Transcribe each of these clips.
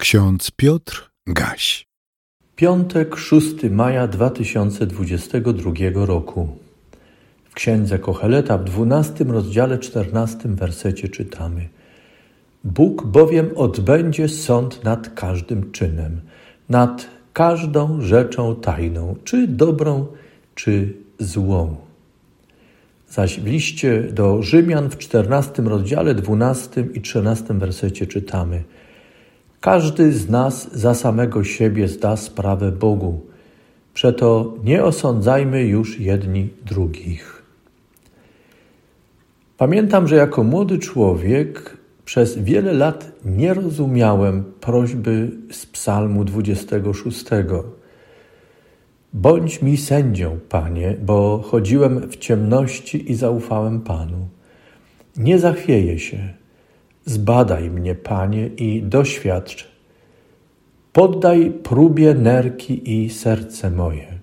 Ksiądz Piotr Gaś. Piątek, 6 maja 2022 roku. W księdze Kocheleta w 12 rozdziale 14 wersecie czytamy: Bóg bowiem odbędzie sąd nad każdym czynem, nad każdą rzeczą tajną, czy dobrą, czy złą. Zaś w liście do Rzymian w 14 rozdziale 12 i 13 wersecie czytamy: każdy z nas za samego siebie zda sprawę Bogu. Przeto nie osądzajmy już jedni drugich. Pamiętam, że jako młody człowiek przez wiele lat nie rozumiałem prośby z Psalmu 26. Bądź mi sędzią, Panie, bo chodziłem w ciemności i zaufałem Panu. Nie zachwieję się Zbadaj mnie, Panie, i doświadcz. Poddaj próbie nerki i serce moje.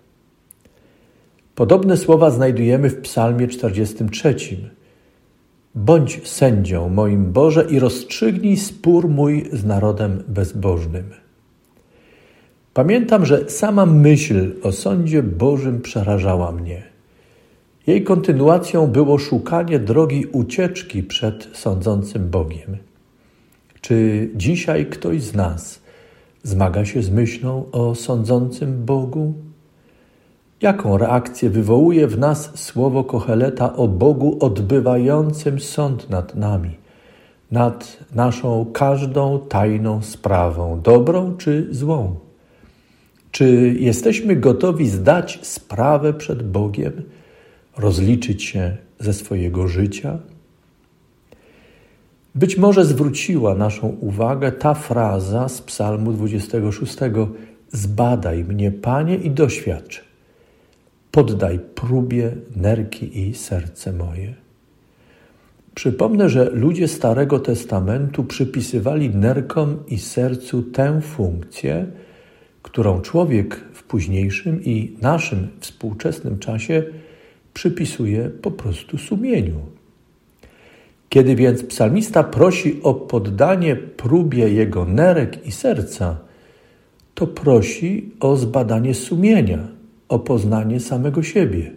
Podobne słowa znajdujemy w Psalmie 43. Bądź sędzią moim Boże i rozstrzygnij spór mój z narodem bezbożnym. Pamiętam, że sama myśl o sądzie Bożym przerażała mnie. Jej kontynuacją było szukanie drogi ucieczki przed sądzącym Bogiem. Czy dzisiaj ktoś z nas zmaga się z myślą o sądzącym Bogu? Jaką reakcję wywołuje w nas słowo Kocheleta o Bogu odbywającym sąd nad nami, nad naszą każdą tajną sprawą, dobrą czy złą? Czy jesteśmy gotowi zdać sprawę przed Bogiem? Rozliczyć się ze swojego życia? Być może zwróciła naszą uwagę ta fraza z Psalmu 26: Zbadaj mnie, Panie, i doświadcz. Poddaj próbie nerki i serce moje. Przypomnę, że ludzie Starego Testamentu przypisywali nerkom i sercu tę funkcję, którą człowiek w późniejszym i naszym współczesnym czasie przypisuje po prostu sumieniu. Kiedy więc psalmista prosi o poddanie próbie jego nerek i serca, to prosi o zbadanie sumienia, o poznanie samego siebie.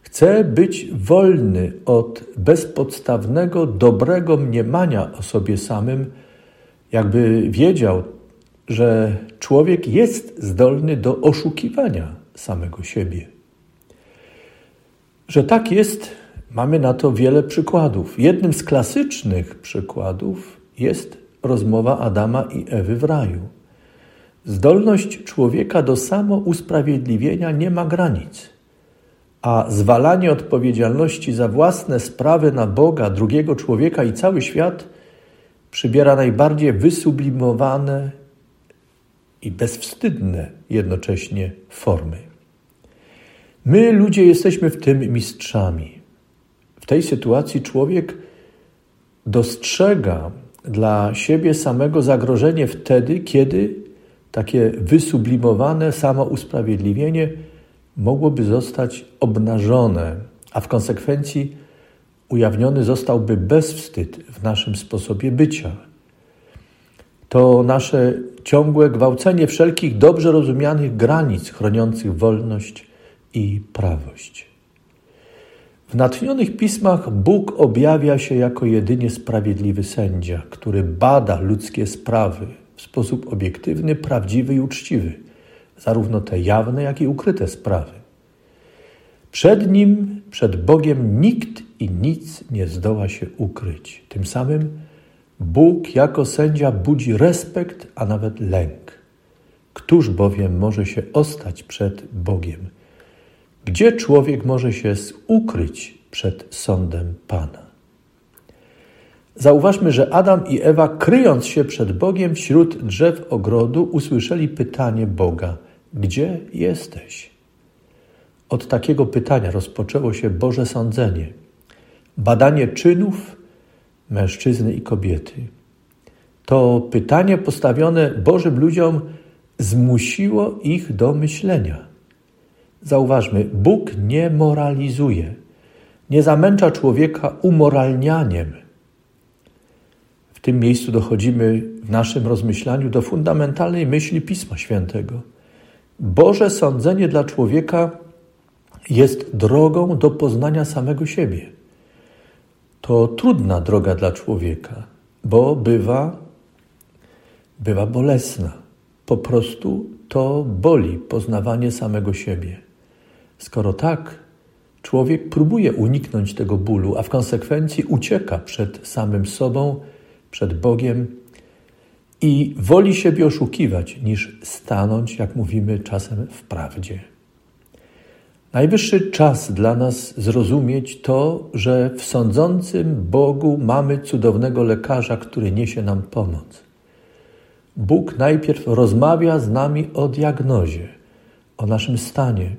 Chce być wolny od bezpodstawnego, dobrego mniemania o sobie samym, jakby wiedział, że człowiek jest zdolny do oszukiwania samego siebie. Że tak jest, mamy na to wiele przykładów. Jednym z klasycznych przykładów jest rozmowa Adama i Ewy w raju. Zdolność człowieka do samousprawiedliwienia nie ma granic, a zwalanie odpowiedzialności za własne sprawy na Boga, drugiego człowieka i cały świat przybiera najbardziej wysublimowane i bezwstydne jednocześnie formy. My, ludzie, jesteśmy w tym mistrzami. W tej sytuacji człowiek dostrzega dla siebie samego zagrożenie wtedy, kiedy takie wysublimowane samousprawiedliwienie mogłoby zostać obnażone, a w konsekwencji ujawniony zostałby bezwstyd w naszym sposobie bycia. To nasze ciągłe gwałcenie wszelkich dobrze rozumianych granic chroniących wolność i prawość. W natchnionych pismach Bóg objawia się jako jedynie sprawiedliwy sędzia, który bada ludzkie sprawy w sposób obiektywny, prawdziwy i uczciwy, zarówno te jawne, jak i ukryte sprawy. Przed nim, przed Bogiem nikt i nic nie zdoła się ukryć. Tym samym Bóg jako sędzia budzi respekt, a nawet lęk. Któż bowiem może się ostać przed Bogiem? Gdzie człowiek może się ukryć przed sądem Pana? Zauważmy, że Adam i Ewa, kryjąc się przed Bogiem wśród drzew ogrodu, usłyszeli pytanie Boga: Gdzie jesteś? Od takiego pytania rozpoczęło się Boże sądzenie, badanie czynów mężczyzny i kobiety. To pytanie postawione Bożym ludziom zmusiło ich do myślenia. Zauważmy, Bóg nie moralizuje, nie zamęcza człowieka umoralnianiem. W tym miejscu dochodzimy w naszym rozmyślaniu do fundamentalnej myśli Pisma Świętego. Boże sądzenie dla człowieka jest drogą do poznania samego siebie. To trudna droga dla człowieka, bo bywa, bywa bolesna. Po prostu to boli poznawanie samego siebie. Skoro tak, człowiek próbuje uniknąć tego bólu, a w konsekwencji ucieka przed samym sobą, przed Bogiem i woli siebie oszukiwać, niż stanąć, jak mówimy czasem, w prawdzie. Najwyższy czas dla nas zrozumieć to, że w sądzącym Bogu mamy cudownego lekarza, który niesie nam pomoc. Bóg najpierw rozmawia z nami o diagnozie, o naszym stanie,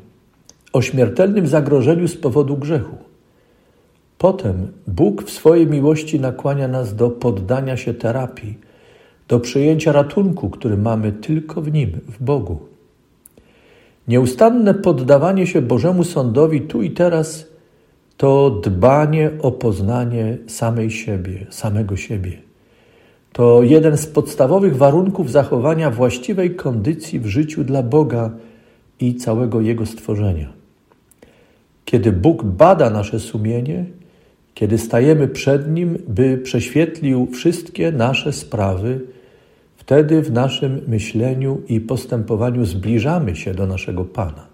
o śmiertelnym zagrożeniu z powodu grzechu. Potem Bóg w swojej miłości nakłania nas do poddania się terapii, do przyjęcia ratunku, który mamy tylko w Nim, w Bogu. Nieustanne poddawanie się Bożemu Sądowi tu i teraz to dbanie o poznanie samej siebie, samego siebie. To jeden z podstawowych warunków zachowania właściwej kondycji w życiu dla Boga i całego Jego stworzenia. Kiedy Bóg bada nasze sumienie, kiedy stajemy przed Nim, by prześwietlił wszystkie nasze sprawy, wtedy w naszym myśleniu i postępowaniu zbliżamy się do naszego Pana.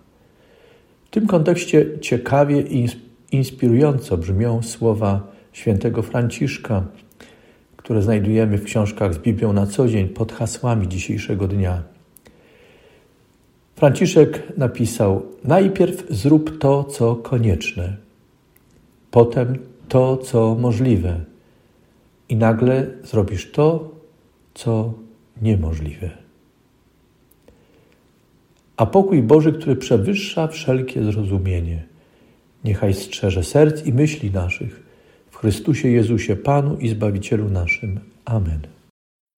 W tym kontekście ciekawie i inspirująco brzmią słowa świętego Franciszka, które znajdujemy w książkach z Biblią na co dzień pod hasłami dzisiejszego dnia. Franciszek napisał: Najpierw zrób to, co konieczne, potem to, co możliwe, i nagle zrobisz to, co niemożliwe. A pokój Boży, który przewyższa wszelkie zrozumienie, niechaj strzeże serc i myśli naszych w Chrystusie Jezusie, Panu i Zbawicielu naszym. Amen.